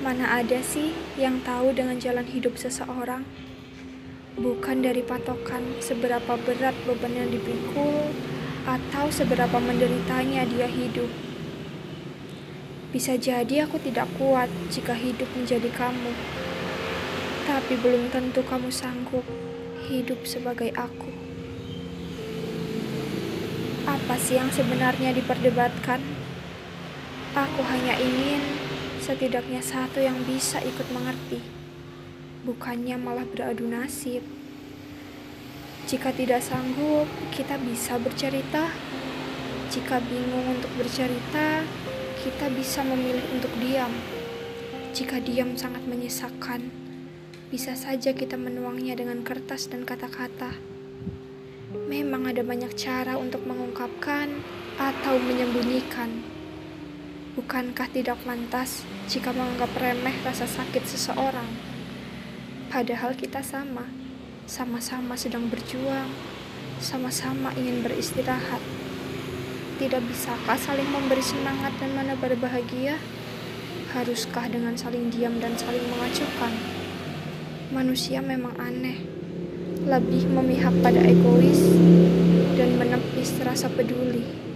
Mana ada sih yang tahu dengan jalan hidup seseorang? Bukan dari patokan seberapa berat beban yang dipikul atau seberapa menderitanya dia hidup. Bisa jadi aku tidak kuat jika hidup menjadi kamu. Tapi belum tentu kamu sanggup hidup sebagai aku. Apa sih yang sebenarnya diperdebatkan? Aku hanya ingin setidaknya satu yang bisa ikut mengerti, bukannya malah beradu nasib. Jika tidak sanggup, kita bisa bercerita. Jika bingung untuk bercerita, kita bisa memilih untuk diam. Jika diam sangat menyesakkan, bisa saja kita menuangnya dengan kertas dan kata-kata. Memang ada banyak cara untuk mengungkapkan atau menyembunyikan. Bukankah tidak pantas jika menganggap remeh rasa sakit seseorang? Padahal kita sama, sama-sama sedang berjuang, sama-sama ingin beristirahat. Tidak bisakah saling memberi semangat dan menebar bahagia? Haruskah dengan saling diam dan saling mengacuhkan? Manusia memang aneh, lebih memihak pada egois dan menepis rasa peduli.